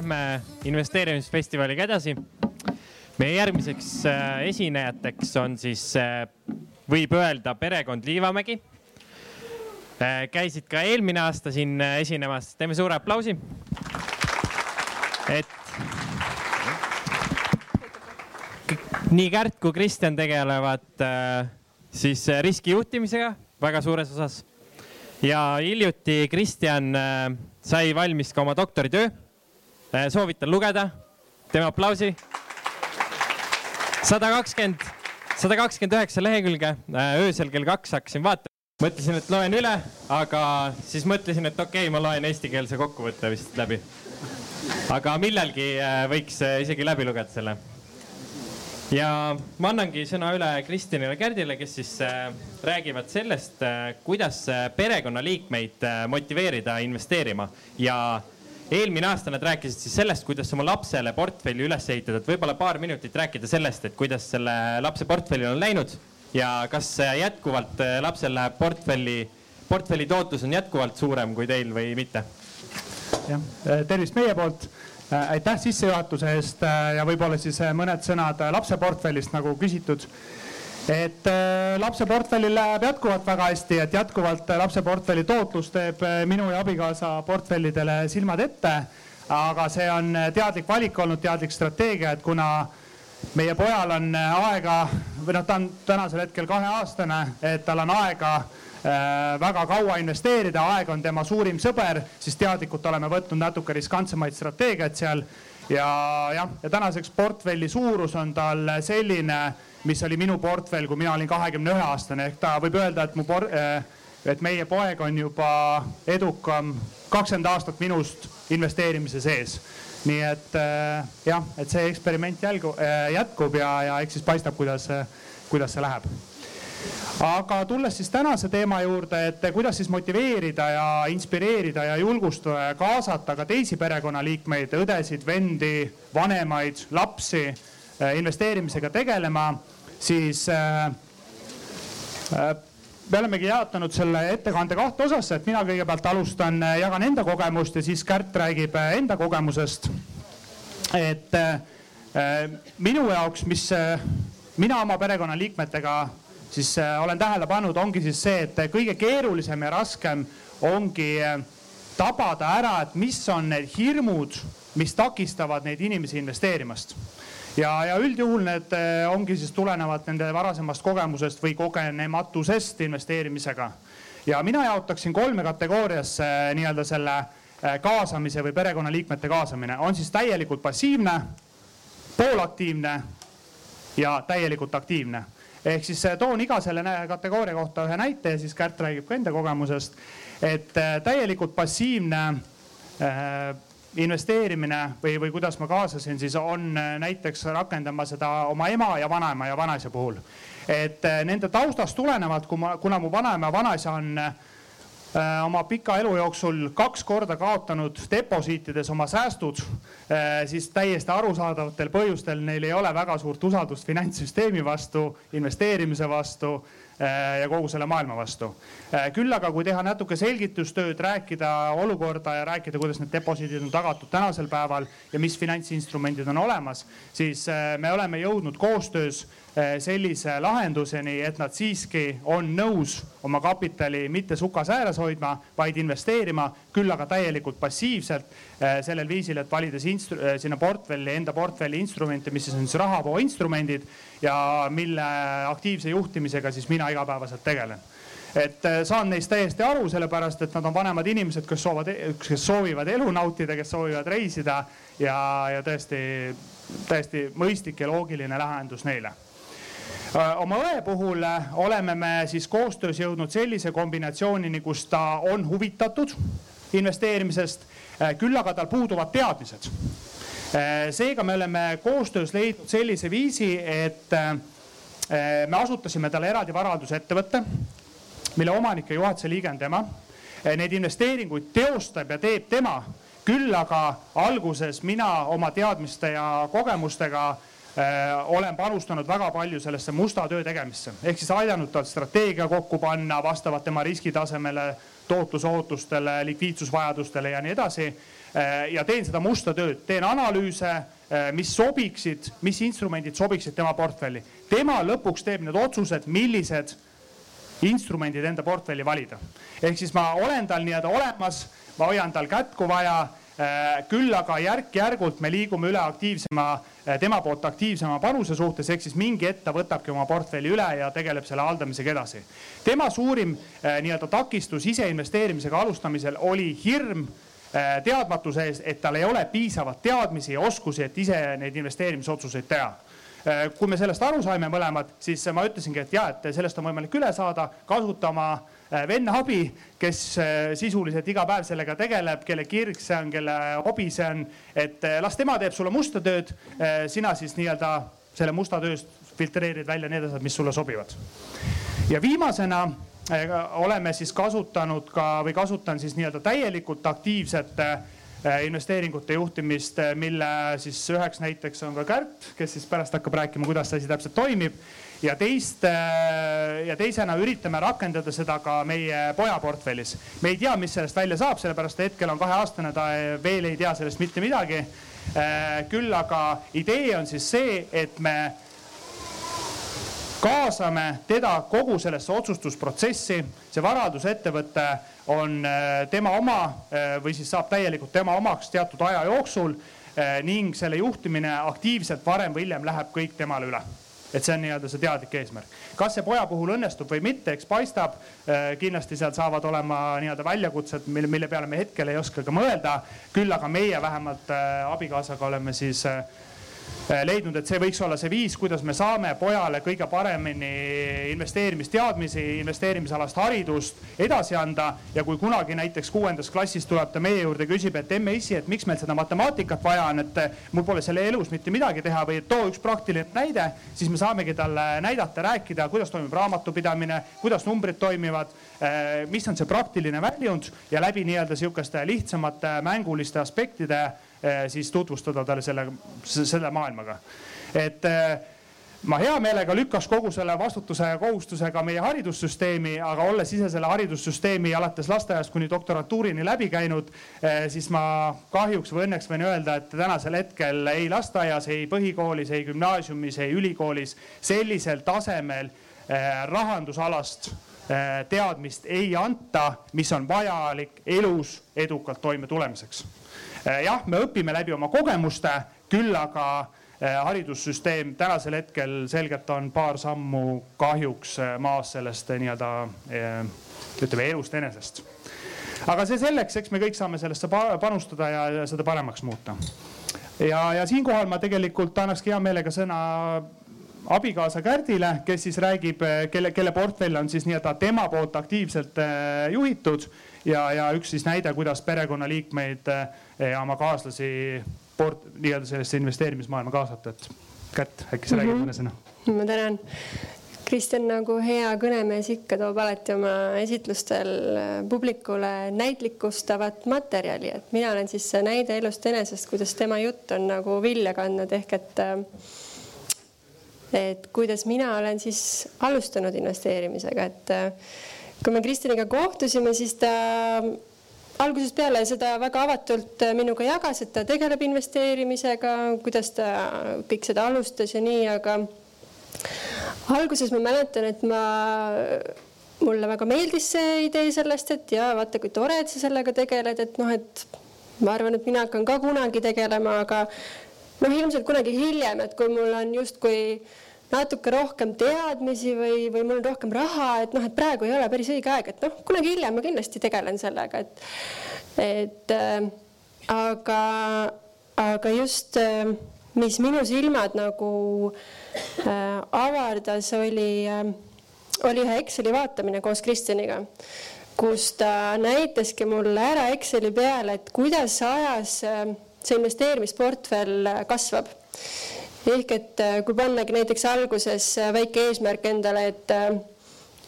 lähme investeerimisfestivaliga edasi. meie järgmiseks äh, esinejateks on siis, äh, võib öelda, perekond Liivamägi. käisid ka eelmine aasta siin esinemas, teeme suure aplausi. et nii Kärt kui Kristjan tegelevad siis riskijuhtimisega väga suures osas. ja hiljuti Kristjan sai valmis ka oma doktoritöö. Äh, soovitan lugeda, teeme aplausi. sada kakskümmend, sada kakskümmend üheksa lehekülge, äh, öösel kell kaks hakkasin vaatama. mõtlesin, et loen üle, aga siis mõtlesin, et okei okay,, ma loen eestikeelse kokkuvõtte vist läbi. aga millalgi äh, võiks isegi läbi lugeda selle ja ma annangi sõna üle Kristjanile Kärdile, kes siis räägivad sellest kuidas perekonnaliikmeid motiveerida investeerima ja eelmine aasta nad rääkisid siis sellest, kuidas oma lapsele portfelli üles ehitada, et võib-olla paar minutit rääkida sellest, et kuidas selle lapse portfellil on läinud ja kas äh, jätkuvalt äh, lapsel läheb portfelli, portfelli tootlus on jätkuvalt suurem kui teil või mitte? jah, tervist meie poolt Äh, aitäh sissejuhatuse eest äh, ja võib-olla siis äh, mõned sõnad lapse portfellist nagu küsitud. Et lapse portfellil läheb jätkuvalt väga hästi, et jätkuvalt lapse portfelli tootlus teeb minu ja abikaasa portfellidele silmad ette. aga see on teadlik valik olnud, teadlik strateegia, et kuna meie pojal on aega või noh, ta on tänasel hetkel kaheaastane, et tal on aega Äh, väga kaua investeerida, aeg on tema suurim sõber, siis teadlikult oleme võtnud natuke riskantsemaid strateegiaid seal. Ja jah, ja tänaseks portfelli suurus on tal selline, mis oli minu portfell, kui mina olin kahekümne ühe aastane, ehk ta võib öelda, et mu por-, äh, et meie poeg on juba edukam kakskümmend aastat minust investeerimise sees. nii et äh, jah, et see eksperiment jälgu, jätkub ja, ja eks siis paistab, kuidas, kuidas see läheb aga tulles siis tänase teema juurde, et kuidas siis motiveerida ja inspireerida ja julgustada ja kaasata ka teisi perekonnaliikmeid, õdesid, vendi, vanemaid, lapsi äh, investeerimisega tegelema, siis äh, äh, me olemegi jaotanud selle ettekande kahte osasse, et mina kõigepealt alustan, jagan enda kogemust ja siis Kärt räägib enda kogemusest. et minu jaoks, mis mina oma perekonnaliikmetega siis äh, olen tähele pannud, ongi siis see, et kõige keerulisem ja raskem ongi äh, tabada ära, et mis on need hirmud, mis takistavad neid inimesi investeerimast. ja, ja üldjuhul need äh, ongi siis tulenevad nende varasemast kogemusest või kogenematusest investeerimisega. ja mina jaotaksin kolme kategooriasse nii-öelda selle kaasamise või perekonnaliikmete kaasamine, on siis täielikult passiivne, poolaktiivne ja täielikult aktiivne ehk siis äh, toon iga selle kategooria kohta ühe näite ja siis Kärt räägib ka enda kogemusest. et äh, täielikult passiivne äh, investeerimine või, või kuidas ma kaasasin, siis on näiteks rakendama seda oma ema ja vanaema ja vanaisa puhul. et nende taustast tulenevalt, kui ma, kuna mu vanaema ja vanaisa on oma pika elu jooksul kaks korda kaotanud deposiitides oma säästud, äh, siis täiesti arusaadavatel põhjustel neil ei ole väga suurt usaldust finantssüsteemi vastu, investeerimise vastu äh, ja kogu selle maailma vastu. küll aga, kui teha natuke selgitustööd, rääkida olukorda ja rääkida, kuidas need deposiidid on tagatud tänasel päeval ja mis finantsinstrumendid on olemas, siis me oleme jõudnud koostöös sellise lahenduseni, et nad siiski on nõus oma kapitali mitte sukas ääres hoidma, vaid investeerima, küll aga täielikult passiivselt eh, sellel viisil, et valides eh, sinna portfelli, enda portfelli instrumente, mis siis on siis rahavoo instrumendid ja mille aktiivse juhtimisega siis mina igapäevaselt tegelen. Et saan neist täiesti aru, sellepärast et nad on vanemad inimesed, kes soovivad, kes soovivad elu nautida, kes soovivad reisida ja, ja tõesti täiesti mõistlik ja loogiline lahendus neile oma õe puhul äh, oleme me siis koostöös jõudnud sellise kombinatsioonini, kus ta on huvitatud investeerimisest, äh, küll aga tal puuduvad teadmised. seega me oleme koostöös leidnud sellise viisi, et me asutasime talle eraldi varahaldusettevõtte, mille omanik ja juhatuse liige on tema. Neid investeeringuid teostab ja teeb tema, küll aga alguses mina oma teadmiste ja kogemustega Äh, olen panustanud väga palju sellesse musta töö tegemisse, ehk siis aidanud tal strateegia kokku panna vastavalt tema riskitasemele, tootlusootustele, likviidsusvajadustele ja nii edasi. ja teen seda musta tööd, teen analüüse, mis sobiksid, mis instrumendid sobiksid tema portfelli. tema lõpuks teeb need otsused, millised instrumendid enda portfelli valida. ehk siis ma olen tal nii-öelda olemas, ma hoian tal kätt, kui vaja Äh, küll aga järk-järgult me liigume üle aktiivsema, äh, tema poolt aktiivsema panuse suhtes, ehk siis mingi hetk ta võtabki oma portfelli üle ja tegeleb selle haldamisega edasi. tema suurim äh, nii-öelda takistus ise investeerimisega alustamisel oli hirm teadmatuse ees, et tal ei ole piisavalt teadmisi ja oskusi, et ise neid investeerimisotsuseid teha kui me sellest aru saime mõlemad, siis ma ütlesingi, et ja, et sellest on võimalik üle saada, kasutama Äh, venna abi, kes äh, sisuliselt iga päev sellega tegeleb, kelle kirg see on, kelle hobi see on. et äh, las tema teeb sulle musta tööd, sina siis nii-öelda selle musta tööst filtreerid välja need asjad, mis sulle sobivad. ja viimasena oleme siis kasutanud ka või kasutan siis nii-öelda täielikult aktiivset investeeringute juhtimist, mille siis üheks näiteks on ka Kärt, kes siis pärast hakkab rääkima, kuidas see asi täpselt toimib ja teist äh, ja teisena üritame rakendada seda ka meie poja portfellis. me ei tea, mis sellest välja saab, sellepärast hetkel on kaheaastane, ta veel ei tea sellest mitte midagi. Äh, küll aga idee on siis see, et me kaasame teda kogu sellesse otsustusprotsessi. see varandusettevõte on äh, tema oma või siis saab täielikult tema omaks teatud aja jooksul ning selle juhtimine aktiivselt varem või hiljem läheb kõik temale üle et see on nii-öelda see teadlik eesmärk. kas see poja puhul õnnestub või mitte, eks paistab. Äh, kindlasti seal saavad olema nii-öelda väljakutsed, mille, mille peale me hetkel ei oska ka mõelda. küll aga meie vähemalt äh, abikaasaga oleme siis äh, Äh, leidnud, et see võiks olla see viis, kuidas me saame pojale kõige paremini investeerimisteadmisi, investeerimisalast haridust edasi anda. ja kui kunagi näiteks kuuendas klassis tuleb ta meie juurde, küsib, et emme issi, et miks meil seda matemaatikat vaja on, et mul pole selle elus mitte midagi teha või too üks praktiline näide, siis me saamegi talle näidata, rääkida, kuidas toimub raamatupidamine, kuidas numbrid toimivad, äh, mis on see praktiline väljund ja läbi nii-öelda sihukeste lihtsamate mänguliste aspektide Eh, siis tutvustada talle selle, selle maailmaga. et eh, ma hea meelega lükkaks kogu selle vastutuse ja kohustusega meie haridussüsteemi, aga olles ise selle haridussüsteemi alates lasteaiast kuni doktorantuurini läbi käinud, eh, siis ma kahjuks või õnneks võin öelda, et tänasel hetkel ei lasteaias, ei põhikoolis, ei gümnaasiumis, ei ülikoolis sellisel tasemel rahandusalast teadmist ei anta, mis on vajalik elus edukalt toime tulemiseks Eh, jah, me õpime läbi oma kogemuste, küll aga eh, haridussüsteem tänasel hetkel selgelt on paar sammu kahjuks eh, maas sellest nii-öelda ütleme elust enesest. aga see selleks, eks me kõik saame sellesse panustada ja seda paremaks muuta. ja, ja siinkohal ma tegelikult annakski hea meelega sõna abikaasa Kärdile, kes siis räägib, kelle, kelle portfell on siis nii-öelda tema poolt aktiivselt juhitud ja, ja üks siis näide, kuidas perekonnaliikmeid ja oma kaaslasi port, nii-öelda sellesse investeerimismaailma kaasata, et Kärt, äkki sa räägid mm -hmm. mõne sõna? ma tänan. Kristjan nagu hea kõnemees ikka toob alati oma esitlustel publikule näitlikustavat materjali, et mina olen siis näide elust enesest, kuidas tema jutt on nagu vilja kandnud, ehk et et kuidas mina olen siis alustanud investeerimisega, et kui me Kristjaniga kohtusime, siis ta algusest peale seda väga avatult minuga jagas, et ta tegeleb investeerimisega, kuidas ta kõik seda alustas ja nii, aga alguses ma mäletan, et ma, mulle väga meeldis see idee sellest, et ja vaata, kui tore, et sa sellega tegeled, et noh, et ma arvan, et mina hakkan ka kunagi tegelema, aga noh, ilmselt kunagi hiljem, et kui mul on justkui natuke rohkem teadmisi või, või mul on rohkem raha, et noh, et praegu ei ole päris õige aeg, et noh, kunagi hiljem ma kindlasti tegelen sellega, et, et äh, aga, aga just äh, mis minu silmad nagu äh, avardas, oli äh,, oli ühe Exceli vaatamine koos Kristjaniga, kus ta näitaski mulle ära Exceli peale, et kuidas ajas äh, see investeerimisportfell kasvab ehk et äh, kui pannagi näiteks alguses äh, väike eesmärk endale, et äh,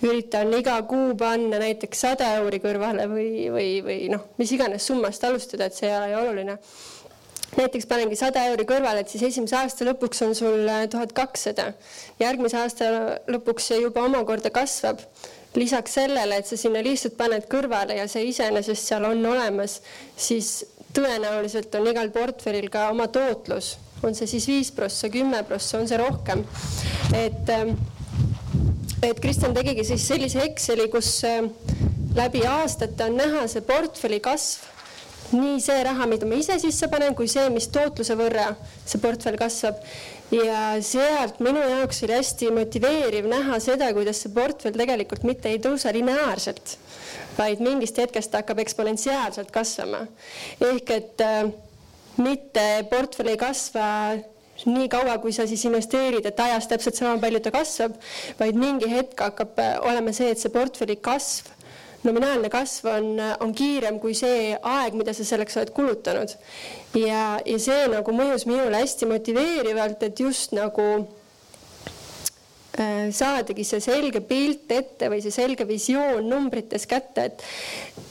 üritan iga kuu panna näiteks sada euri kõrvale või, või, või noh, mis iganes summast alustada, et see ei ole oluline. näiteks panengi sada euri kõrvale, et siis esimese aasta lõpuks on sul tuhat kakssada. järgmise aasta lõpuks see juba omakorda kasvab. lisaks sellele, et sa sinna lihtsalt paned kõrvale ja see iseenesest seal on olemas, siis tõenäoliselt on igal portfellil ka oma tootlus, on see siis viis prossa, kümme prossa, on see rohkem. et, ähm, et Kristjan tegigi siis sellise Exceli, kus äh, läbi aastate on näha see portfelli kasv nii see raha, mida ma ise sisse panen, kui see, mis tootluse võrra see portfell kasvab. ja sealt minu jaoks oli hästi motiveeriv näha seda, kuidas see portfell tegelikult mitte ei tõuse lineaarselt, vaid mingist hetkest hakkab eksponentsiaalselt kasvama. ehk et äh, mitte portfell ei kasva nii kaua, kui sa siis investeerid, et ajas täpselt sama palju ta kasvab, vaid mingi hetk hakkab äh, olema see, et see portfelli kasv nominaalne kasv on, on kiirem kui see aeg, mida sa selleks oled kulutanud. ja, ja see nagu mõjus minule hästi motiveerivalt, et just nagu Äh, saadagi see selge pilt ette või see selge visioon numbrites kätte, et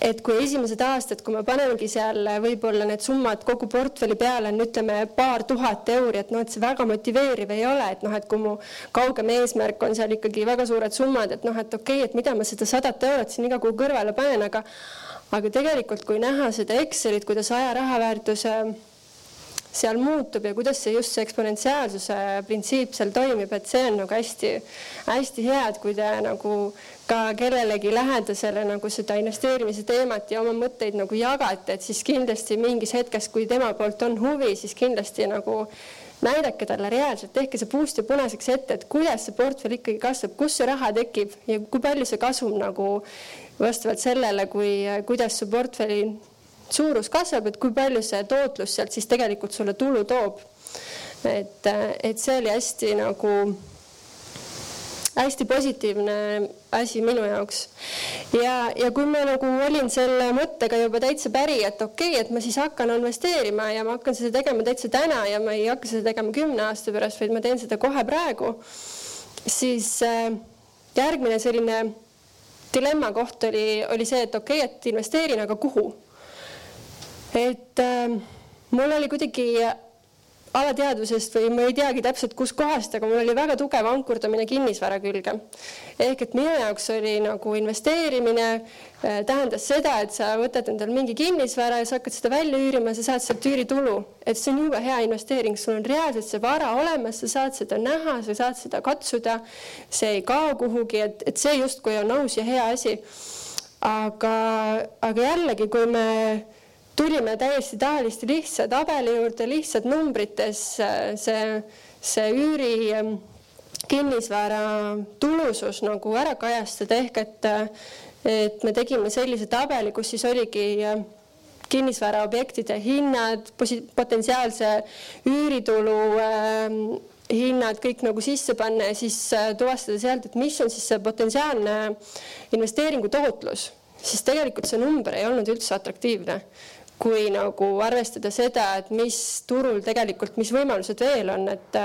et kui esimesed aastad, kui ma panengi seal võib-olla need summad kogu portfelli peale on ütleme paar tuhat euri, et noh, et see väga motiveeriv ei ole, et noh, et kui mu kaugem eesmärk on seal ikkagi väga suured summad, et noh, et okei okay,, et mida ma seda sadat eurot siin iga kuu kõrvale panen, aga aga tegelikult, kui näha seda Excelit, kuidas aja raha väärtus äh, seal muutub ja kuidas see just see eksponentsiaalsuse printsiip seal toimib, et see on nagu hästi-hästi hea, et kui te nagu ka kellelegi lähedasele nagu seda investeerimise teemat ja oma mõtteid nagu jagate, et siis kindlasti mingis hetkes, kui tema poolt on huvi, siis kindlasti nagu näidake talle reaalselt, tehke see puust ja punaseks ette, et kuidas see portfell ikkagi kasvab, kust see raha tekib ja kui palju see kasum nagu vastavalt sellele, kui, kuidas su portfelli suurus kasvab, et kui palju see tootlus sealt siis tegelikult sulle tulu toob. et, et see oli hästi nagu hästi positiivne asi minu jaoks. ja, ja kui ma nagu olin selle mõttega juba täitsa päri, et okei okay,, et ma siis hakkan investeerima ja ma hakkan seda tegema täitsa täna ja ma ei hakka seda tegema kümne aasta pärast, vaid ma teen seda kohe praegu, siis äh, järgmine selline dilemma koht oli, oli see, et okei okay,, et investeerin, aga kuhu et äh, mul oli kuidagi alateadvusest või ma ei teagi täpselt kuskohast, aga mul oli väga tugev ankurdamine kinnisvara külge. ehk et minu jaoks oli nagu investeerimine äh, tähendas seda, et sa võtad endale mingi kinnisvara ja sa hakkad seda välja üürima, sa saad sealt üüritulu, et see on jube hea investeering, sul on reaalselt see vara olemas, sa saad seda näha, sa saad seda katsuda, see ei kao kuhugi, et, et see justkui on aus ja hea asi. aga, aga jällegi, kui me tulime täiesti tavaliste lihtsa tabeli juurde, lihtsalt numbrites see, see üüri ähm, kinnisvara tulusus nagu ära kajastada, ehk et, et me tegime sellise tabeli, kus siis oligi äh, kinnisvaraobjektide hinnad, potentsiaalse üüritulu äh, hinnad kõik nagu sisse panna ja siis äh, tuvastada sealt, et mis on siis see potentsiaalne investeeringu tootlus, siis tegelikult see number ei olnud üldse atraktiivne kui nagu arvestada seda, et mis turul tegelikult, mis võimalused veel on, et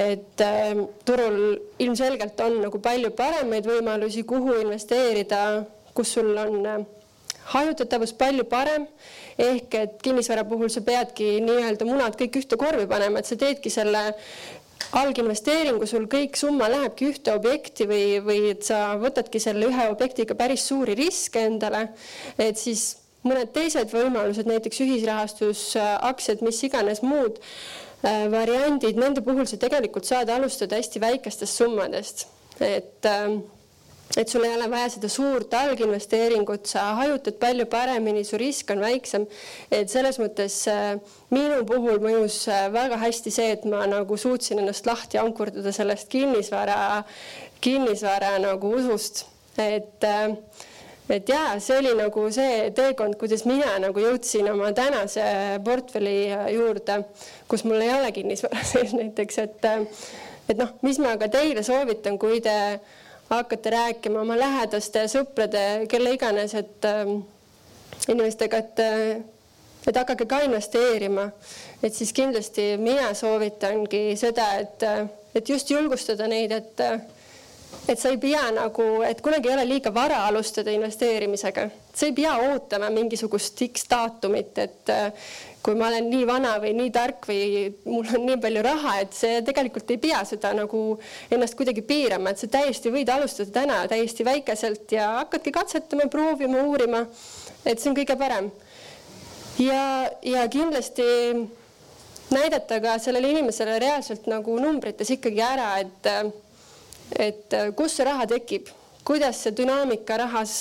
et äh, turul ilmselgelt on nagu palju paremaid võimalusi, kuhu investeerida, kus sul on äh, hajutatavus palju parem. Ehk et kinnisvara puhul sa peadki nii-öelda munad kõik ühte korvi panema, et sa teedki selle alginvesteeringu, sul kõik summa lähebki ühte objekti või, või et sa võtadki selle ühe objektiga päris suuri riske endale, et siis mõned teised võimalused, näiteks ühisrahastus, aktsiad, mis iganes muud äh, variandid, nende puhul sa tegelikult saad alustada hästi väikestest summadest, et äh, et sul ei ole vaja seda suurt alginvesteeringut, sa hajutad palju paremini, su risk on väiksem. et selles mõttes äh, minu puhul mõjus väga hästi see, et ma nagu suutsin ennast lahti ankurdada sellest kinnisvara, kinnisvara nagu usust, et äh, et jaa, see oli nagu see teekond, kuidas mina nagu jõudsin oma tänase portfelli juurde, kus mul ei ole kinnisvara sees näiteks, et et noh, mis ma ka teile soovitan, kui te hakkate rääkima oma lähedaste sõprade, kelle iganes, et äh, inimestega, et et hakake ka investeerima, et siis kindlasti mina soovitangi seda, et, et just julgustada neid, et et sa ei pea nagu, et kunagi ei ole liiga vara alustada investeerimisega, sa ei pea ootama mingisugust X-daatumit, et äh, kui ma olen nii vana või nii tark või mul on nii palju raha, et see tegelikult ei pea seda nagu ennast kuidagi piirama, et sa täiesti võid alustada täna täiesti väikeselt ja hakkadki katsetama, proovima, uurima. et see on kõige parem ja, ja kindlasti näidata ka sellele inimesele reaalselt nagu numbrites ikkagi ära, et, et kust see raha tekib? Kuidas see dünaamika rahas,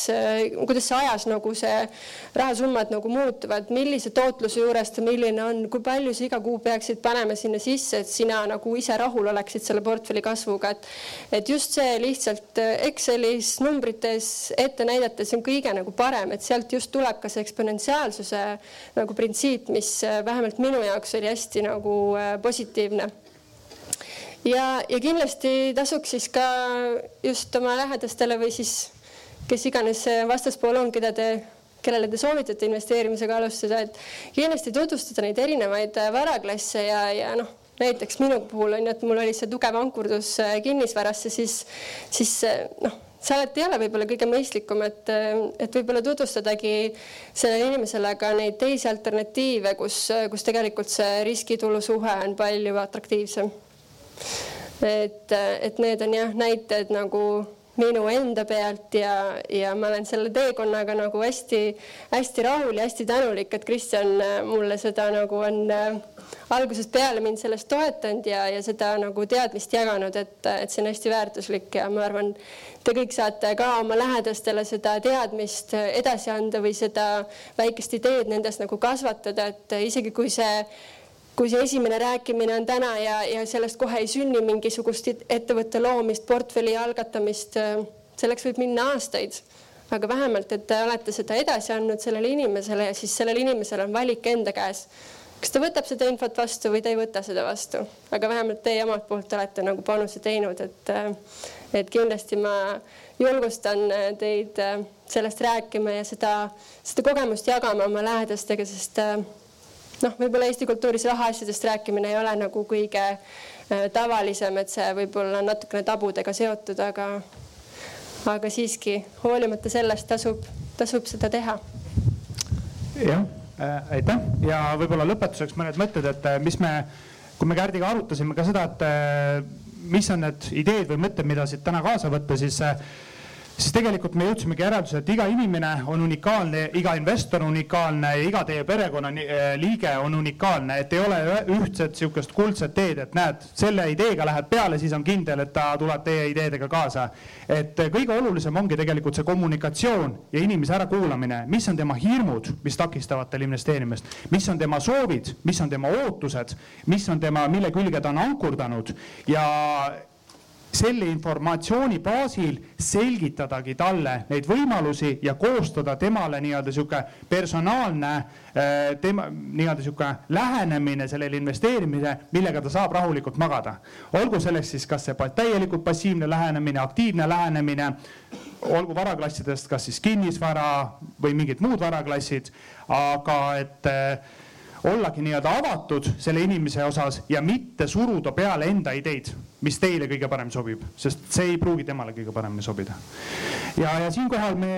kuidas see ajas nagu see rahasummad nagu muutuvad, millise tootluse juures ta milline on, kui palju sa iga kuu peaksid panema sinna sisse, et sina nagu ise rahul oleksid selle portfelli kasvuga, et et just see lihtsalt Excelis numbrites ette näidates on kõige nagu parem, et sealt just tuleb ka see eksponentsiaalsuse nagu printsiip, mis vähemalt minu jaoks oli hästi nagu äh, positiivne ja, ja kindlasti tasuks siis ka just oma lähedastele või siis kes iganes see vastaspool on, keda te, kellele te soovitate investeerimisega alustada, et kindlasti tutvustada neid erinevaid äh, varaklasse ja, ja noh, näiteks minu puhul on ju, et mul oli see tugev ankurdus äh, kinnisvarasse, siis, siis äh, noh see alati ei ole võib-olla kõige mõistlikum, et, et võib-olla tutvustadagi sellele inimesele ka neid teisi alternatiive, kus, kus tegelikult see riskitulu suhe on palju atraktiivsem et, et need on jah, näited nagu minu enda pealt ja, ja ma olen selle teekonnaga nagu hästi-hästi rahul ja hästi tänulik, et Kristjan mulle seda nagu on äh, algusest peale mind selles toetanud ja, ja seda nagu teadmist jaganud, et, et see on hästi väärtuslik ja ma arvan, te kõik saate ka oma lähedastele seda teadmist edasi anda või seda väikest ideed nendes nagu kasvatada, et isegi kui see kui see esimene rääkimine on täna ja, ja sellest kohe ei sünni mingisugust ettevõtte loomist, portfelli algatamist, selleks võib minna aastaid. aga vähemalt, et te olete seda edasi andnud sellele inimesele ja siis sellel inimesel on valik enda käes. kas ta võtab seda infot vastu või ta ei võta seda vastu, aga vähemalt teie omalt poolt olete nagu panuse teinud, et, et kindlasti ma julgustan teid sellest rääkima ja seda, seda kogemust jagama oma lähedastega, sest noh, võib-olla Eesti kultuuris rahaasjadest rääkimine ei ole nagu kõige äh, tavalisem, et see võib-olla on natukene tabudega seotud, aga, aga siiski hoolimata sellest tasub, tasub seda teha. jah äh,, aitäh ja võib-olla lõpetuseks mõned mõtted, et äh, mis me, kui me Kärdiga arutasime ka seda, et äh, mis on need ideed või mõtted, mida siit täna kaasa võtta, siis äh, siis tegelikult me jõudsimegi järeldusele, et iga inimene on unikaalne, iga investor on unikaalne ja iga teie perekonnaliige on unikaalne, et ei ole ühtset sihukest kuldset teed, et näed, selle ideega lähed peale, siis on kindel, et ta tuleb teie ideedega kaasa. et kõige olulisem ongi tegelikult see kommunikatsioon ja inimese ärakuulamine, mis on tema hirmud, mis takistavad tal investeerimist, mis on tema soovid, mis on tema ootused, mis on tema, mille külge ta on ankurdanud? Ja selle informatsiooni baasil selgitadagi talle neid võimalusi ja koostada temale nii-öelda sihuke personaalne äh, tema nii-öelda sihuke lähenemine sellele investeerimisele, millega ta saab rahulikult magada. olgu selleks siis kas see täielikult passiivne lähenemine, aktiivne lähenemine, olgu varaklassidest, kas siis kinnisvara või mingid muud varaklassid, aga et äh, ollagi nii-öelda avatud selle inimese osas ja mitte suruda peale enda ideid, mis teile kõige parem sobib, sest see ei pruugi temale kõige paremini sobida. ja, ja siinkohal me,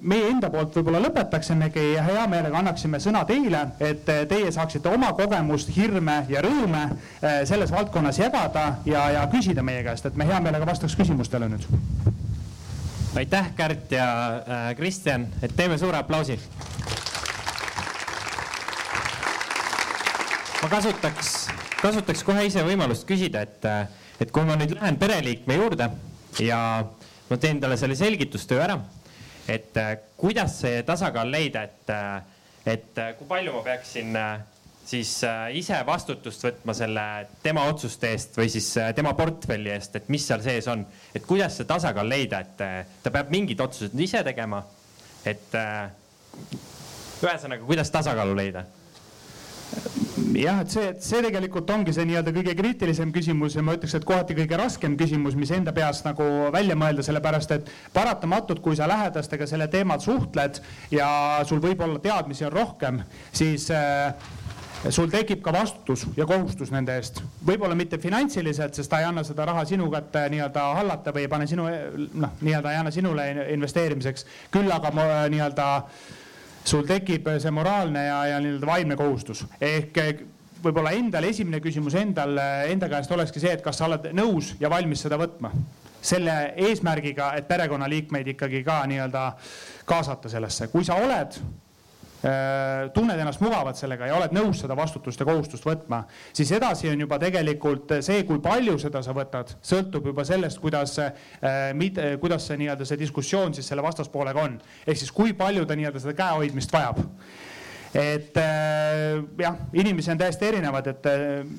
meie enda poolt võib-olla lõpetaksimegi ja hea meelega annaksime sõna teile, et teie saaksite oma kogemust, hirme ja rõõme eh, selles valdkonnas jagada ja, ja küsida meie käest, et me hea meelega vastaks küsimustele nüüd. aitäh, Kärt ja äh, Kristjan, et teeme suure aplausi ma kasutaks, kasutaks kohe ise võimalust küsida, et, et kui ma nüüd lähen pereliikme juurde ja ma teen talle selle selgitustöö ära, et kuidas see tasakaal leida, et, et kui palju ma peaksin siis ise vastutust võtma selle tema otsuste eest või siis tema portfelli eest, et mis seal sees on, et kuidas see tasakaal leida, et ta peab mingid otsused ise tegema. et ühesõnaga, kuidas tasakaalu leida jah, et see, see tegelikult ongi see nii-öelda kõige kriitilisem küsimus ja ma ütleks, et kohati kõige raskem küsimus, mis enda peas nagu välja mõelda, sellepärast et paratamatult, kui sa lähedastega selle teemal suhtled ja sul võib-olla teadmisi on rohkem, siis äh, sul tekib ka vastutus ja kohustus nende eest, võib-olla mitte finantsiliselt, sest ta ei anna seda raha sinu kätte nii-öelda hallata või ei pane sinu noh, nii-öelda ei anna sinule investeerimiseks, küll aga nii-öelda sul tekib see moraalne ja, ja nii-öelda vaimne kohustus. Ehk võib-olla endal esimene küsimus endal, enda käest olekski see, et kas sa oled nõus ja valmis seda võtma. selle eesmärgiga, et perekonnaliikmeid ikkagi ka nii-öelda kaasata sellesse, kui sa oled, Äh, tunned ennast mugavalt sellega ja oled nõus seda vastutust ja kohustust võtma, siis edasi on juba tegelikult see, kui palju seda sa võtad, sõltub juba sellest, kuidas, äh, kuidas see nii-öelda see diskussioon siis selle vastaspoolega on. ehk siis kui palju ta nii-öelda seda käehoidmist vajab et äh, jah, inimesi on täiesti erinevad, et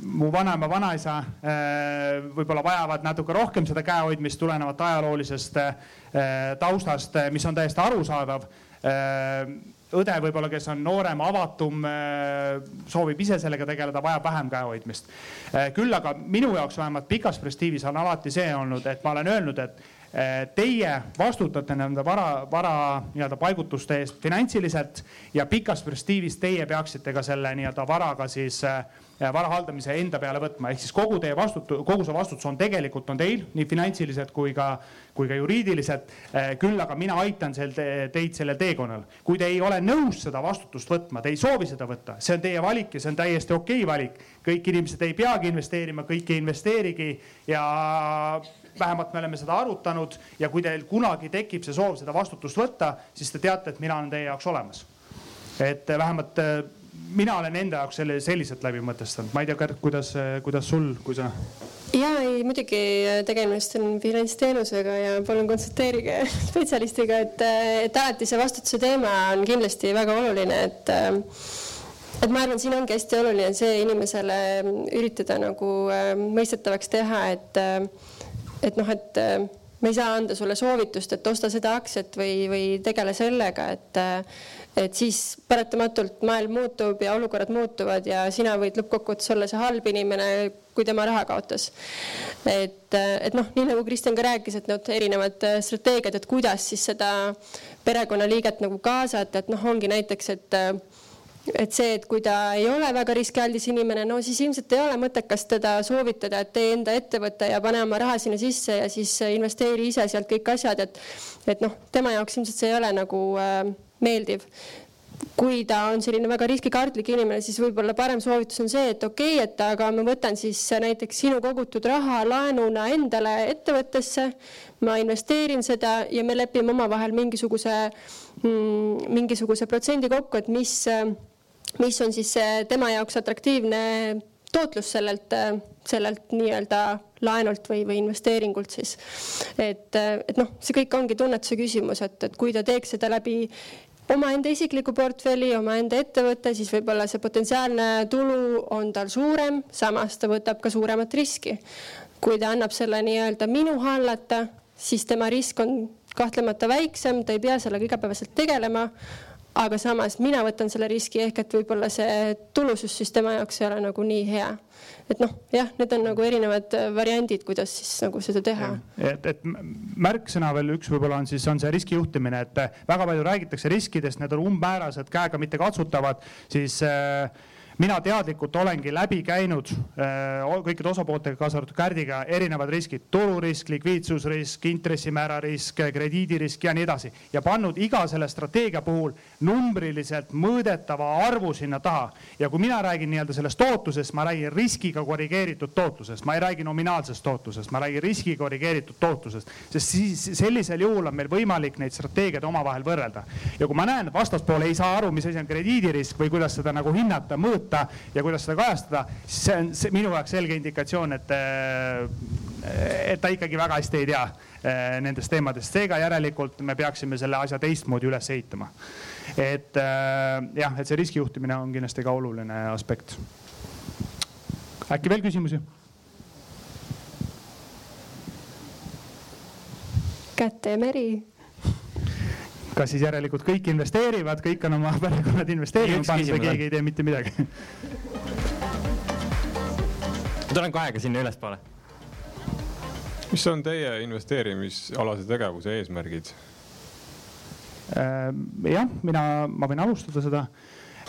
mu vanaema, vanaisa võib-olla vajavad natuke rohkem seda käehoidmist tulenevalt ajaloolisest taustast, mis on täiesti arusaadav õde võib-olla, kes on noorem, avatum, äh, soovib ise sellega tegeleda, vajab vähem käehoidmist. Äh, küll aga minu jaoks vähemalt pikas perspektiivis on alati see olnud, et ma olen öelnud, et äh, teie vastutate nende vara, vara nii-öelda paigutuste eest finantsiliselt ja pikas perspektiivis teie peaksite ka selle nii-öelda varaga siis äh, vara haldamise enda peale võtma, ehk siis kogu teie vastutus, kogu see vastutus on tegelikult on teil nii finantsiliselt kui ka, kui ka juriidiliselt. Eh, küll aga mina aitan sel te, teid sellel teekonnal. kui te ei ole nõus seda vastutust võtma, te ei soovi seda võtta, see on teie valik ja see on täiesti okei okay valik. kõik inimesed ei peagi investeerima, kõik ei investeerigi ja vähemalt me oleme seda arutanud ja kui teil kunagi tekib see soov seda vastutust võtta, siis te teate, et mina olen teie jaoks olemas. et vähemalt mina olen enda jaoks selle selliselt läbi mõtestanud, ma ei tea, kuidas, kuidas sul, kui sa? ja ei, muidugi tegemist on finantsteenusega ja palun konsulteerige spetsialistiga, et, et alati see vastutuse teema on kindlasti väga oluline, et et ma arvan, siin ongi hästi oluline see inimesele üritada nagu mõistetavaks teha, et et noh, et me ei saa anda sulle soovitust, et osta seda aktsiat või, või tegele sellega, et et siis paratamatult maailm muutub ja olukorrad muutuvad ja sina võid lõppkokkuvõttes olla see halb inimene, kui tema raha kaotas. et, et noh, nii nagu Kristjan ka rääkis, et need erinevad strateegiad, et kuidas siis seda perekonnaliiget nagu kaasata, et noh, ongi näiteks, et et see, et kui ta ei ole väga riskialdis inimene, no siis ilmselt ei ole mõttekas teda soovitada, et tee enda ettevõte ja pane oma raha sinna sisse ja siis investeeri ise sealt kõik asjad, et et noh, tema jaoks ilmselt see ei ole nagu äh, meeldiv. Kui ta on selline väga riskikartlik inimene, siis võib-olla parem soovitus on see, et okei okay,, et aga ma võtan siis näiteks sinu kogutud raha laenuna endale ettevõttesse, ma investeerin seda ja me lepime omavahel mingisuguse mm,, mingisuguse protsendi kokku, et mis, mis on siis tema jaoks atraktiivne tootlus sellelt, sellelt nii-öelda laenult või, või investeeringult siis. et, et noh, see kõik ongi tunnetuse küsimus, et, et kui ta teeks seda läbi omaenda isikliku portfelli, omaenda ettevõtte, siis võib-olla see potentsiaalne tulu on tal suurem, samas ta võtab ka suuremat riski. kui ta annab selle nii-öelda minu hallata, siis tema risk on kahtlemata väiksem, ta ei pea sellega igapäevaselt tegelema aga samas mina võtan selle riski ehk et võib-olla see tulusus siis tema jaoks ei ole nagu nii hea. et noh, jah, need on nagu erinevad äh, variandid, kuidas siis nagu seda teha. et, et märksõna veel üks võib-olla on siis on see riskijuhtimine, et äh, väga palju räägitakse riskidest, need on umbmäärased, käega mitte katsutavad, siis äh, mina teadlikult olengi läbi käinud äh, kõikide osapooltega, kaasa arvatud Kärdiga, erinevad riskid, tururisk, likviidsusrisk, intressimäära risk, krediidirisk ja nii edasi ja pannud iga selle strateegia puhul numbriliselt mõõdetava arvu sinna taha. ja kui mina räägin nii-öelda sellest tootlusest, ma räägin riskiga korrigeeritud tootlusest, ma ei räägi nominaalsest tootlusest, ma räägin riski korrigeeritud tootlusest, sest siis sellisel juhul on meil võimalik neid strateegiaid omavahel võrrelda. ja kui ma näen, et vastaspool ei saa aru, mis asi on krediidirisk või kuidas seda nagu hinnata, mõõta mõõta ja kuidas seda kajastada, siis see on see minu jaoks selge indikatsioon, et, et ta ikkagi väga hästi ei tea eh, nendest teemadest, seega järelikult me peaksime selle asja teistmoodi üles ehitama. et eh, jah, et see riskijuhtimine on kindlasti ka oluline aspekt. äkki veel küsimusi? käte meri kas siis järelikult kõik investeerivad, kõik on oma perekonnad investeerima pannud või keegi ei tee mitte midagi? ma tulen kohe ka sinna ülespoole. mis on teie investeerimisalase tegevuse eesmärgid? Äh, jah, mina, ma võin alustada seda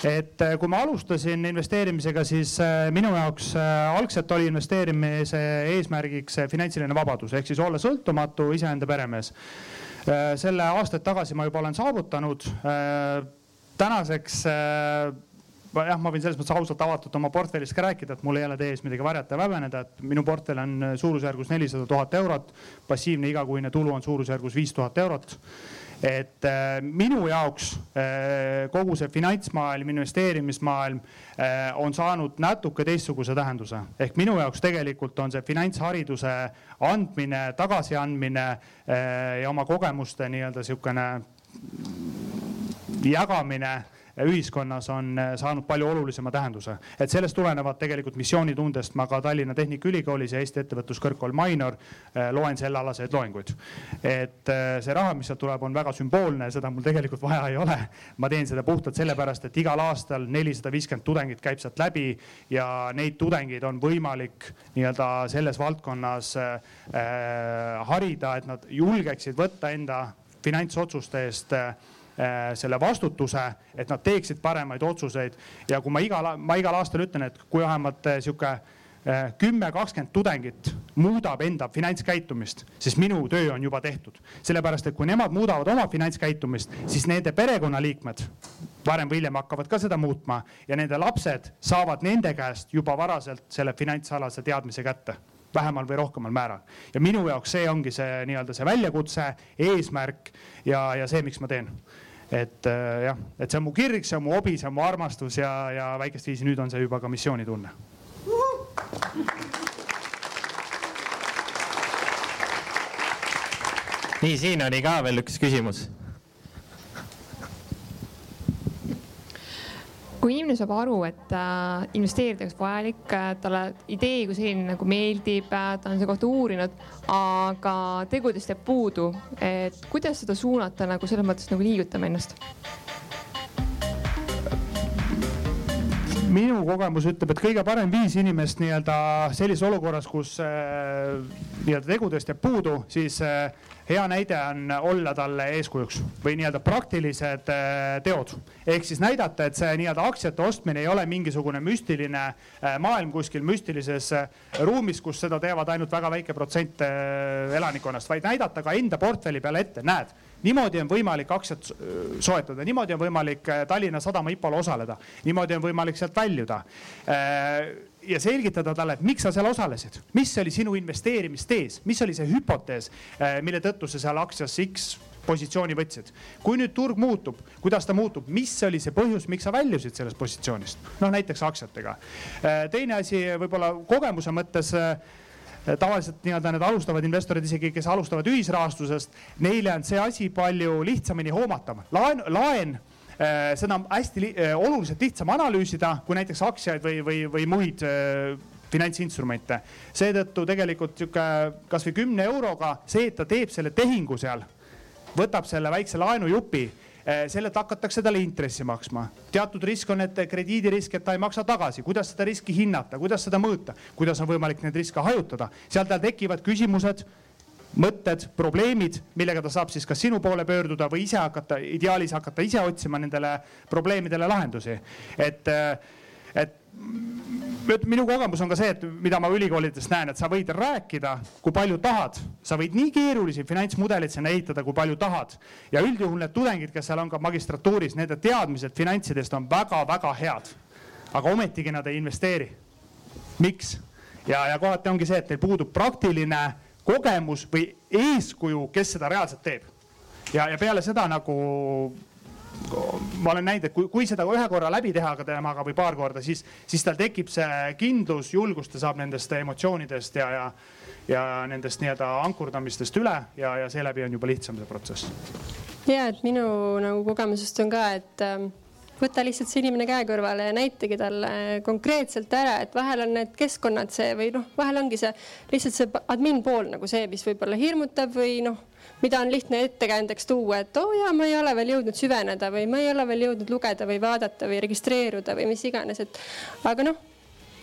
et äh, kui ma alustasin investeerimisega, siis äh, minu jaoks algselt oli investeerimise eesmärgiks finantsiline vabadus ehk siis olla sõltumatu iseenda peremees selle aastaid tagasi ma juba olen saavutanud. Äh, tänaseks äh, jah, ma võin selles mõttes ausalt avatult oma portfellist ka rääkida, et mul ei ole teie ees midagi varjata ja häbeneda, et minu portfell on suurusjärgus nelisada tuhat eurot. passiivne igakuine tulu on suurusjärgus viis tuhat eurot et äh, minu jaoks äh, kogu see finantsmaailm, investeerimismaailm äh, on saanud natuke teistsuguse tähenduse. ehk minu jaoks tegelikult on see finantshariduse andmine, tagasiandmine ja oma kogemuste nii-öelda sihukene jagamine ühiskonnas on äh, saanud palju olulisema tähenduse. et sellest tulenevalt tegelikult missioonitundest ma ka Tallinna Tehnikaülikoolis ja Eesti Ettevõtluskõrgkool Minor äh, loen sellealaseid loenguid. et äh, see raha, mis sealt tuleb, on väga sümboolne, seda mul tegelikult vaja ei ole. ma teen seda puhtalt sellepärast, et igal aastal nelisada viiskümmend tudengit käib sealt läbi ja neid tudengeid on võimalik nii-öelda selles valdkonnas äh, harida, et nad julgeksid võtta enda finantsotsuste eest äh, selle vastutuse, et nad teeksid paremaid otsuseid ja kui ma igal, ma igal aastal ütlen, et kui vähemalt äh, sihuke äh, kümme, kakskümmend tudengit muudab enda finantskäitumist, siis minu töö on juba tehtud. sellepärast, et kui nemad muudavad oma finantskäitumist, siis nende perekonnaliikmed varem või hiljem hakkavad ka seda muutma ja nende lapsed saavad nende käest juba varaselt selle finantsalase teadmise kätte vähemal või rohkemal määral. ja minu jaoks see ongi see nii-öelda see väljakutse, eesmärk ja, ja see, miks ma teen et äh, jah, et see on mu kirg, see on mu hobi, see on mu armastus ja, ja väikest viisi nüüd on see juba ka missioonitunne. nii, siin oli ka veel üks küsimus kui inimene saab aru, et äh, investeerida oleks vajalik äh,, talle idee kui selline nagu meeldib äh,, ta on selle kohta uurinud, aga tegudest jääb puudu, et kuidas seda suunata nagu selles mõttes nagu liigutama ennast? minu kogemus ütleb, et kõige parem viis inimest nii-öelda sellises olukorras, kus äh, nii-öelda tegudest jääb puudu, siis äh, hea näide on olla talle eeskujuks või nii-öelda praktilised äh, teod. ehk siis näidata, et see nii-öelda aktsiate ostmine ei ole mingisugune müstiline äh, maailm kuskil müstilises äh, ruumis, kus seda teevad ainult väga väike protsent elanikkonnast, vaid näidata ka enda portfelli peale ette, näed niimoodi on võimalik aktsiat soetada, niimoodi on võimalik Tallinna Sadama IPO-l osaleda, niimoodi on võimalik sealt väljuda ja selgitada talle, et miks sa seal osalesid, mis oli sinu investeerimistees, mis oli see hüpotees, äh, mille tõttu sa seal aktsias X positsiooni võtsid. kui nüüd turg muutub, kuidas ta muutub, mis oli see põhjus, miks sa väljusid sellest positsioonist, noh näiteks aktsiatega. Äh, teine asi võib-olla kogemuse mõttes äh, tavaliselt nii-öelda need alustavad investorid, isegi kes alustavad ühisrahastusest, neile on see asi palju lihtsamini hoomatav. laen, laen seda on hästi li äh, oluliselt lihtsam analüüsida kui näiteks aktsiaid või, või, või muid äh, finantsinstrumente. seetõttu tegelikult sihuke kasvõi kümne euroga see, et ta teeb selle tehingu seal, võtab selle väikse laenujupi sellelt hakatakse talle intressi maksma. teatud risk on, et krediidirisk, et ta ei maksa tagasi, kuidas seda riski hinnata, kuidas seda mõõta, kuidas on võimalik neid riske hajutada, seal tal tekivad küsimused mõtted, probleemid, millega ta saab siis kas sinu poole pöörduda või ise hakata, ideaalis hakata ise otsima nendele probleemidele lahendusi. et, et minu kogemus on ka see, et mida ma ülikoolides näen, et sa võid rääkida, kui palju tahad, sa võid nii keerulisi finantsmudeleid sinna ehitada, kui palju tahad. ja üldjuhul need tudengid, kes seal on ka magistratuuris, nende teadmised finantsidest on väga-väga head. aga ometigi nad ei investeeri. miks? ja, ja kohati ongi see, et neil puudub praktiline kogemus või eeskuju, kes seda reaalselt teeb. ja, ja peale seda nagu ma olen näinud, et kui, kui seda ühe korra läbi teha ka temaga või paar korda, siis, siis tal tekib see kindlus, julgus, ta saab nendest emotsioonidest ja, ja, ja nendest nii-öelda ankurdamistest üle ja, ja seeläbi on juba lihtsam see protsess. ja, et minu nagu kogemusest on ka, et ähm, võta lihtsalt see inimene käe kõrvale ja näitage talle konkreetselt ära, et vahel on need keskkonnad see või noh, vahel ongi see lihtsalt see admin pool nagu see, mis võib-olla hirmutab või noh, mida on lihtne ettekäändeks tuua, et oo oh, jaa, ma ei ole veel jõudnud süveneda või ma ei ole veel jõudnud lugeda või vaadata või registreeruda või mis iganes, et aga noh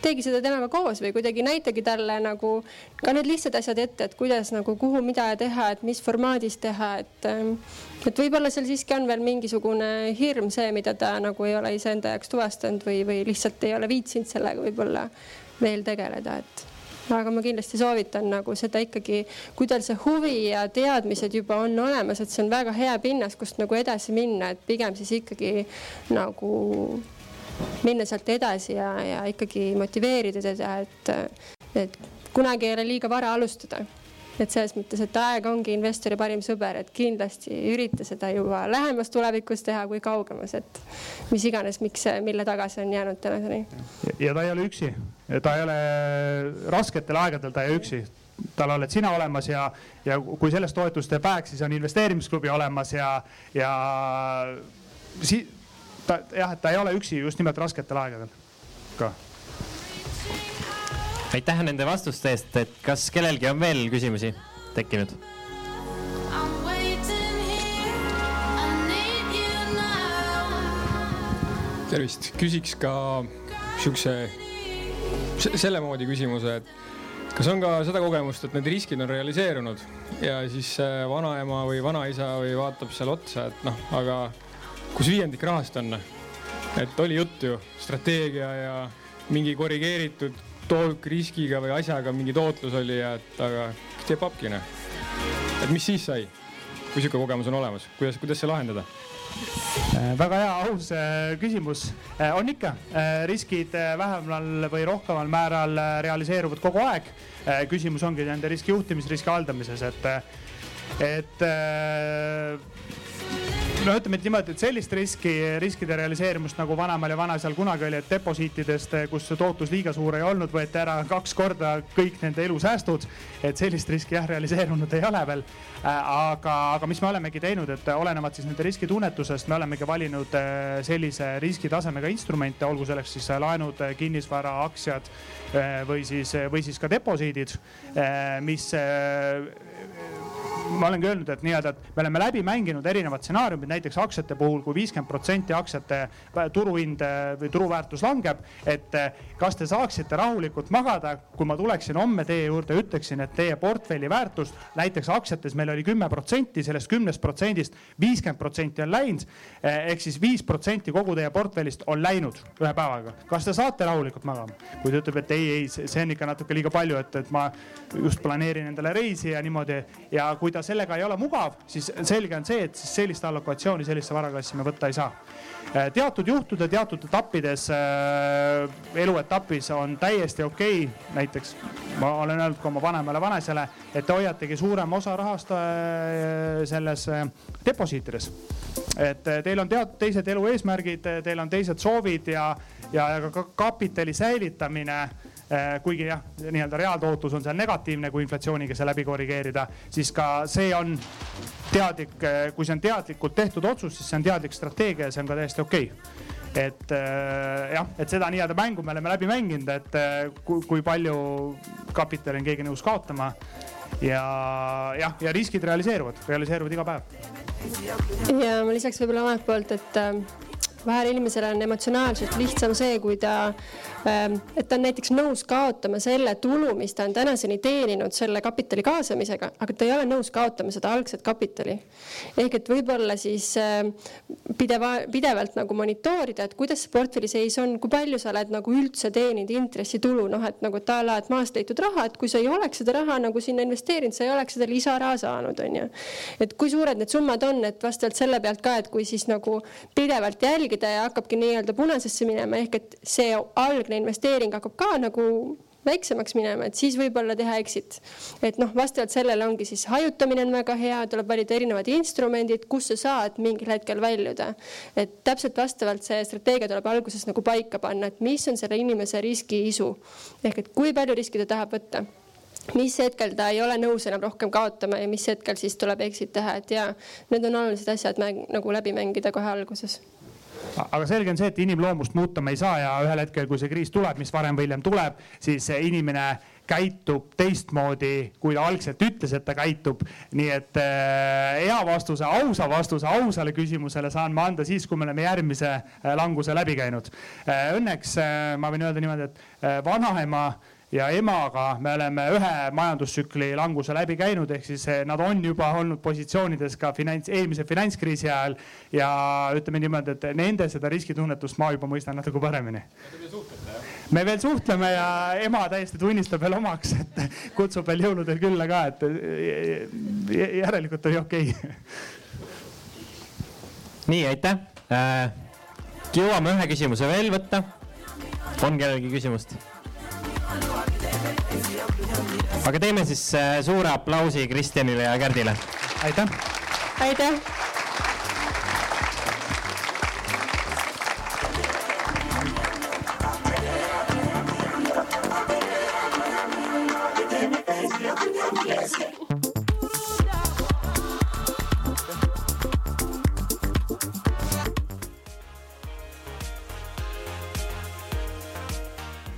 teegi seda temaga koos või kuidagi näitagi talle nagu ka need lihtsad asjad ette, et kuidas nagu kuhu, mida teha, et mis formaadis teha, et. Ähm, et võib-olla seal siiski on veel mingisugune hirm see, mida ta nagu ei ole iseenda jaoks tuvastanud või, või lihtsalt ei ole viitsinud sellega võib-olla veel tegeleda, et aga ma kindlasti soovitan nagu seda ikkagi, kui tal see huvi ja teadmised juba on olemas, et see on väga hea pinnas, kust nagu edasi minna, et pigem siis ikkagi nagu minna sealt edasi ja, ja ikkagi motiveerida teda, et, et kunagi ei ole liiga vara alustada. et selles mõttes, et aeg ongi investori parim sõber, et kindlasti ürita seda juba lähemas tulevikus teha kui kaugemas, et mis iganes, miks, mille taga see on jäänud tänaseni. ja ta ei ole üksi, ta ei ole rasketel aegadel, ta ei ole üksi tal oled sina olemas ja, ja kui sellest toetust ei pääks, siis on investeerimisklubi olemas ja, ja si-, ta jah, et ta ei ole üksi just nimelt rasketel aegadel ka. aitäh nende vastuste eest, et kas kellelgi on veel küsimusi tekkinud? tervist, küsiks ka siukse, selle moodi küsimuse, et kas on ka seda kogemust, et need riskid on realiseerunud ja siis vanaema või vanaisa või vaatab seal otsa, et noh, aga kus viiendik rahast on? et oli juttu ju, strateegia ja mingi korrigeeritud toolk riskiga või asjaga mingi tootlus oli ja et aga teeb papkine. et mis siis sai, kui sihuke kogemus on olemas, kuidas, kuidas see lahendada? Äh, väga hea, aus äh, küsimus. Äh, on ikka, riskid vähemal või rohkemal määral realiseeruvad kogu aeg. küsimus ongi nende riski juhtimises, riski haldamises, et, et no ütleme niimoodi, et sellist riski, riskide realiseerimist nagu vanaemal ja vanaisal kunagi oli, et deposiitidest, kus tootlus liiga suur ei olnud, võeti ära kaks korda kõik nende elusäästud. et sellist riski jah, realiseerunud ei ole veel. aga, aga mis me olemegi teinud, et olenevalt siis nende riskitunnetusest, me olemegi valinud eh, sellise riskitasemega instrumente, olgu selleks siis laenud, kinnisvara, aktsiad eh, või siis, või siis ka deposiidid, eh, mis ma olengi öelnud, et nii-öelda, et me oleme läbi mänginud erinevad stsenaariumid, näiteks aktsiate puhul kui viiskümmend protsenti aktsiate turuhind äh, või turuväärtus langeb. et äh, kas te saaksite rahulikult magada, kui ma tuleksin homme teie juurde, ütleksin, et teie portfelli väärtus näiteks aktsiates meil oli kümme protsenti, sellest kümnest protsendist viiskümmend protsenti on läinud. Äh, ehk siis viis protsenti kogu teie portfellist on läinud ühe päevaga. kas te saate rahulikult magama? kui ta ütleb, et ei, ei, see on ikka natuke liiga palju, et, et ma just planeerin endale reisi ja niimoodi ja kui ta ja sellega ei ole mugav, siis selge on see, et siis sellist allokatsiooni sellisse varaklassi me võtta ei saa. Äh, teatud juhtude, teatud etappides äh,, eluetapis on täiesti okei okay., näiteks ma olen öelnud ka oma vanemale vanaisale, et te hoiategi suurema osa rahast äh, selles deposiitides. et teil on tead teised elu eesmärgid, teil on teised soovid ja, ja, ka kapitali säilitamine kuigi jah, nii-öelda reaaltootlus on seal negatiivne, kui inflatsiooniga see läbi korrigeerida, siis ka see on teadlik, äh, kui see on teadlikult tehtud otsus, siis see on teadlik strateegia ja see on ka täiesti okei okay. et äh, jah, et seda nii-öelda mängu me oleme läbi mänginud, et kui, kui palju kapitali on keegi nõus kaotama. ja jah, ja riskid realiseeruvad, realiseeruvad iga päev. ja ma lisaks võib-olla omalt poolt, et vahel inimesel on emotsionaalselt lihtsam see, kui ta, ähm, et ta on näiteks nõus kaotama selle tulu, mis ta on tänaseni teeninud selle kapitali kaasamisega, aga ta ei ole nõus kaotama seda algset kapitali. ehk et võib-olla siis ähm, pideva, pidevalt nagu monitoorida, et kuidas see portfelli seis on, kui palju sa oled nagu üldse teeninud intressitulu, noh, et nagu a la, et maast leitud raha, et kui sa ei oleks seda raha nagu sinna investeerinud, sa ei oleks seda lisaraha saanud, on ju. et kui suured need summad on, et vastavalt selle pealt ka, et kui siis nagu pidevalt jälgida jälgida ja hakkabki nii-öelda punasesse minema, ehk et see algne investeering hakkab ka nagu väiksemaks minema, et siis võib-olla teha exit. et noh, vastavalt sellele ongi siis hajutamine on väga hea, tuleb valida erinevad instrumendid, kus sa saad mingil hetkel väljuda. et täpselt vastavalt see strateegia tuleb alguses nagu paika panna, et mis on selle inimese riskiisu ehk et kui palju riski ta tahab võtta mis hetkel ta ei ole nõus enam rohkem kaotama ja mis hetkel siis tuleb exit teha, et ja need on olulised asjad mäng, nagu läbi mängida kohe alguses aga selge on see, et inimloomust muuta me ei saa ja ühel hetkel, kui see kriis tuleb, mis varem või hiljem tuleb, siis inimene käitub teistmoodi, kui ta algselt ütles, et ta käitub. nii et äh, hea vastuse, ausa vastuse ausale küsimusele saan ma anda siis, kui me oleme järgmise äh, languse läbi käinud äh,. Õnneks äh, ma võin öelda niimoodi, et äh, vanaema ja emaga me oleme ühe majandustsükli languse läbi käinud, ehk siis eh, nad on juba olnud positsioonides ka finants, eelmise finantskriisi ajal. ja ütleme niimoodi, et nende seda riskitunnetust ma juba mõistan natuke paremini. me veel suhtleme ja ema täiesti tunnistab veel omaks, et kutsub veel jõuludel külla ka, et eh, järelikult oli okei okay. nii, aitäh äh,. jõuame ühe küsimuse veel võtta. on kellelgi küsimust? Aga teeme siis äh, suure aplausi Kristjanile ja Kärdile. aitäh. aitäh.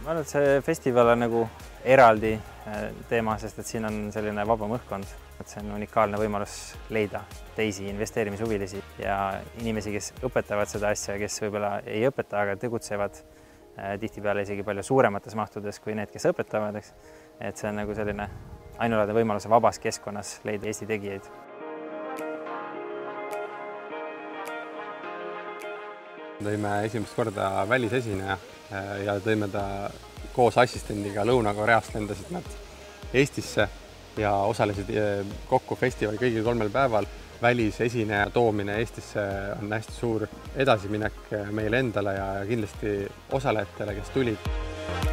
ma arvan, et see festival on nagu eraldi teema, sest et siin on selline vabam õhkkond, et see on unikaalne võimalus leida teisi investeerimishuvilisi ja inimesi, kes õpetavad seda asja, kes võib-olla ei õpeta, aga tegutsevad äh, tihtipeale isegi palju suuremates mahtudes kui need, kes õpetavad, eks. et see on nagu selline ainulaadne võimalus vabas keskkonnas leida Eesti tegijaid tõime esimest korda välisesineja äh, ja tõime ta koos assistendiga Lõuna-Koreast lendasid nad Eestisse ja osalesid äh, kokku festivali kõigil kolmel päeval. välisesineja toomine Eestisse on hästi suur edasiminek äh, meile endale ja kindlasti osalejatele, kes tulid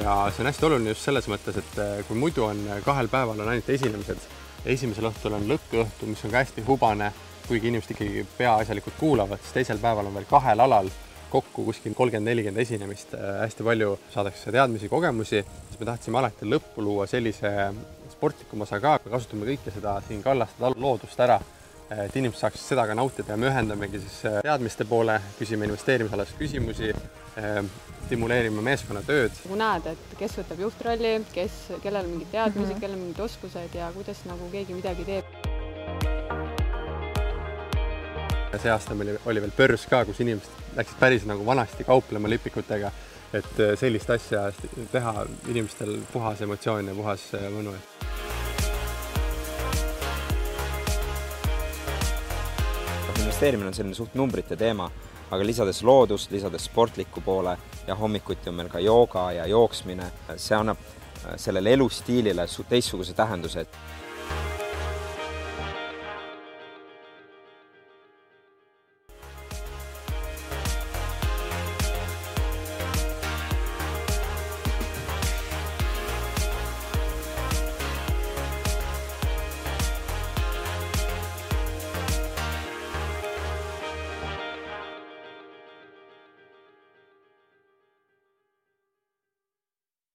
ja see on hästi oluline just selles mõttes, et eh, kui muidu on eh, kahel päeval on ainult esinemised, esimesel õhtul on lõkkõhtu, mis on ka hästi hubane, kuigi inimesed ikkagi peaasjalikult kuulavad, siis teisel päeval on veel kahel alal kokku kuskil kolmkümmend, nelikümmend esinemist, hästi palju saadakse teadmisi, kogemusi, siis me tahtsime alati lõppu luua sellise sportlikuma osa ka, kasutame kõike seda siin kallastada loodust ära et inimesed saaksid seda ka nautida ja me ühendamegi siis äh, teadmiste poole, küsime investeerimisalasi küsimusi, äh, stimuleerime meeskonnatööd. nagu näed, et kes võtab juhtrolli, kes, kellel on mingid teadmised mm. -hmm. kellel on mingid oskused ja kuidas nagu keegi midagi teeb. see aasta meil oli veel börs ka, kus inimesed läksid päris nagu vanasti kauplema lipikutega, et äh, sellist asja teha inimestel puhas emotsioon ja puhas äh, mõnu. Investeerimine on selline suht numbrite teema, aga lisades loodust, lisades sportliku poole ja hommikuti on meil ka jooga ja jooksmine, see annab sellele elustiilile su- teistsuguse tähenduse,